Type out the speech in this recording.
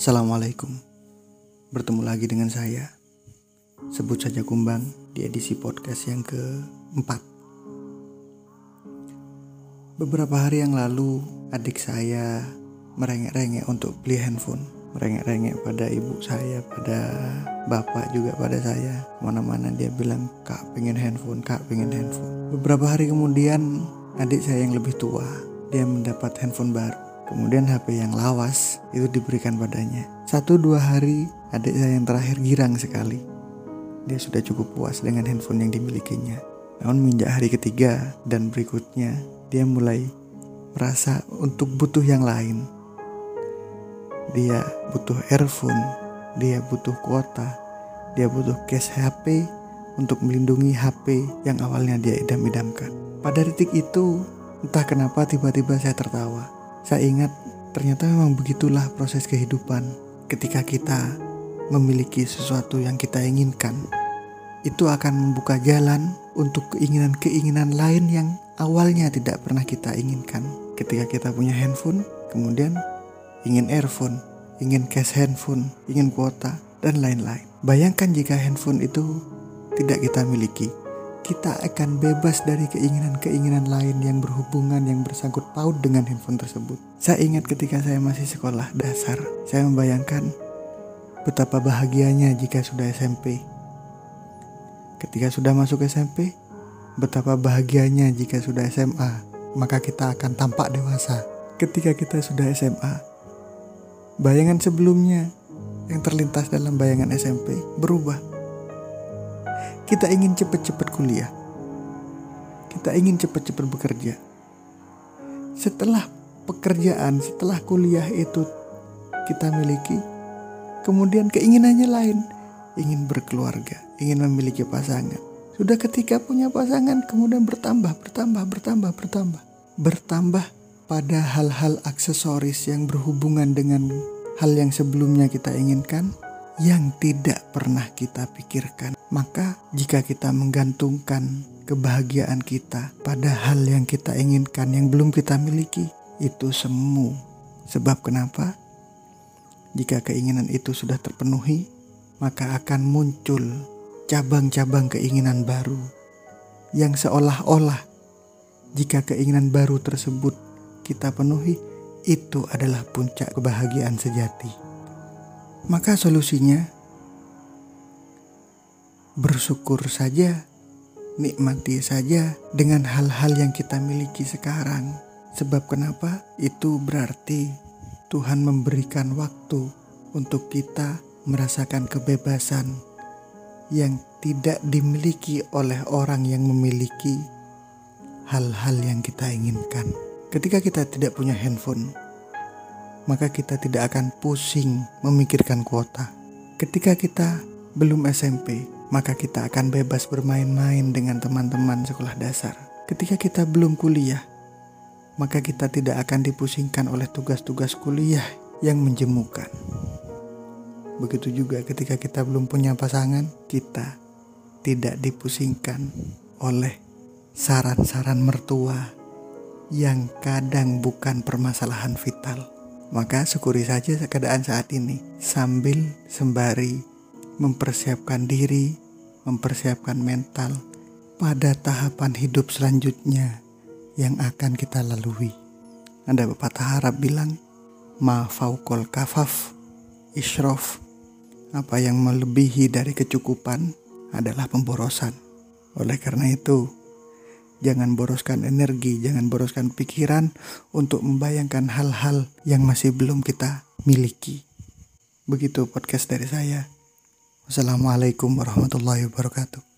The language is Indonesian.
Assalamualaikum. Bertemu lagi dengan saya. Sebut saja Kumbang di edisi podcast yang keempat. Beberapa hari yang lalu adik saya merengek-rengek untuk beli handphone. Merengek-rengek pada ibu saya, pada bapak juga pada saya. Mana-mana dia bilang kak pengen handphone, kak pengen handphone. Beberapa hari kemudian adik saya yang lebih tua Dia mendapat handphone baru Kemudian HP yang lawas itu diberikan padanya. Satu dua hari adik saya yang terakhir girang sekali. Dia sudah cukup puas dengan handphone yang dimilikinya. Namun menginjak hari ketiga dan berikutnya dia mulai merasa untuk butuh yang lain. Dia butuh earphone, dia butuh kuota, dia butuh case HP untuk melindungi HP yang awalnya dia idam-idamkan. Pada detik itu, entah kenapa tiba-tiba saya tertawa saya ingat ternyata memang begitulah proses kehidupan ketika kita memiliki sesuatu yang kita inginkan. Itu akan membuka jalan untuk keinginan-keinginan lain yang awalnya tidak pernah kita inginkan. Ketika kita punya handphone, kemudian ingin earphone, ingin cash handphone, ingin kuota, dan lain-lain. Bayangkan jika handphone itu tidak kita miliki, kita akan bebas dari keinginan-keinginan lain yang berhubungan yang bersangkut paut dengan handphone tersebut. Saya ingat ketika saya masih sekolah dasar, saya membayangkan betapa bahagianya jika sudah SMP. Ketika sudah masuk SMP, betapa bahagianya jika sudah SMA, maka kita akan tampak dewasa. Ketika kita sudah SMA, bayangan sebelumnya yang terlintas dalam bayangan SMP berubah kita ingin cepat-cepat kuliah. Kita ingin cepat-cepat bekerja. Setelah pekerjaan, setelah kuliah itu kita miliki, kemudian keinginannya lain, ingin berkeluarga, ingin memiliki pasangan. Sudah ketika punya pasangan, kemudian bertambah, bertambah, bertambah, bertambah. Bertambah pada hal-hal aksesoris yang berhubungan dengan hal yang sebelumnya kita inginkan, yang tidak pernah kita pikirkan. Maka, jika kita menggantungkan kebahagiaan kita pada hal yang kita inginkan yang belum kita miliki, itu semu. Sebab kenapa? Jika keinginan itu sudah terpenuhi, maka akan muncul cabang-cabang keinginan baru yang seolah-olah jika keinginan baru tersebut kita penuhi, itu adalah puncak kebahagiaan sejati. Maka solusinya bersyukur saja, nikmati saja dengan hal-hal yang kita miliki sekarang. Sebab kenapa? Itu berarti Tuhan memberikan waktu untuk kita merasakan kebebasan yang tidak dimiliki oleh orang yang memiliki hal-hal yang kita inginkan. Ketika kita tidak punya handphone, maka kita tidak akan pusing memikirkan kuota. Ketika kita belum SMP, maka kita akan bebas bermain-main dengan teman-teman sekolah dasar. Ketika kita belum kuliah, maka kita tidak akan dipusingkan oleh tugas-tugas kuliah yang menjemukan. Begitu juga ketika kita belum punya pasangan, kita tidak dipusingkan oleh saran-saran mertua yang kadang bukan permasalahan vital. Maka syukuri saja keadaan saat ini sambil sembari mempersiapkan diri, mempersiapkan mental pada tahapan hidup selanjutnya yang akan kita lalui. Ada pepatah Arab bilang, ma faukol kafaf isrof. Apa yang melebihi dari kecukupan adalah pemborosan. Oleh karena itu, Jangan boroskan energi, jangan boroskan pikiran untuk membayangkan hal-hal yang masih belum kita miliki. Begitu podcast dari saya. Wassalamualaikum warahmatullahi wabarakatuh.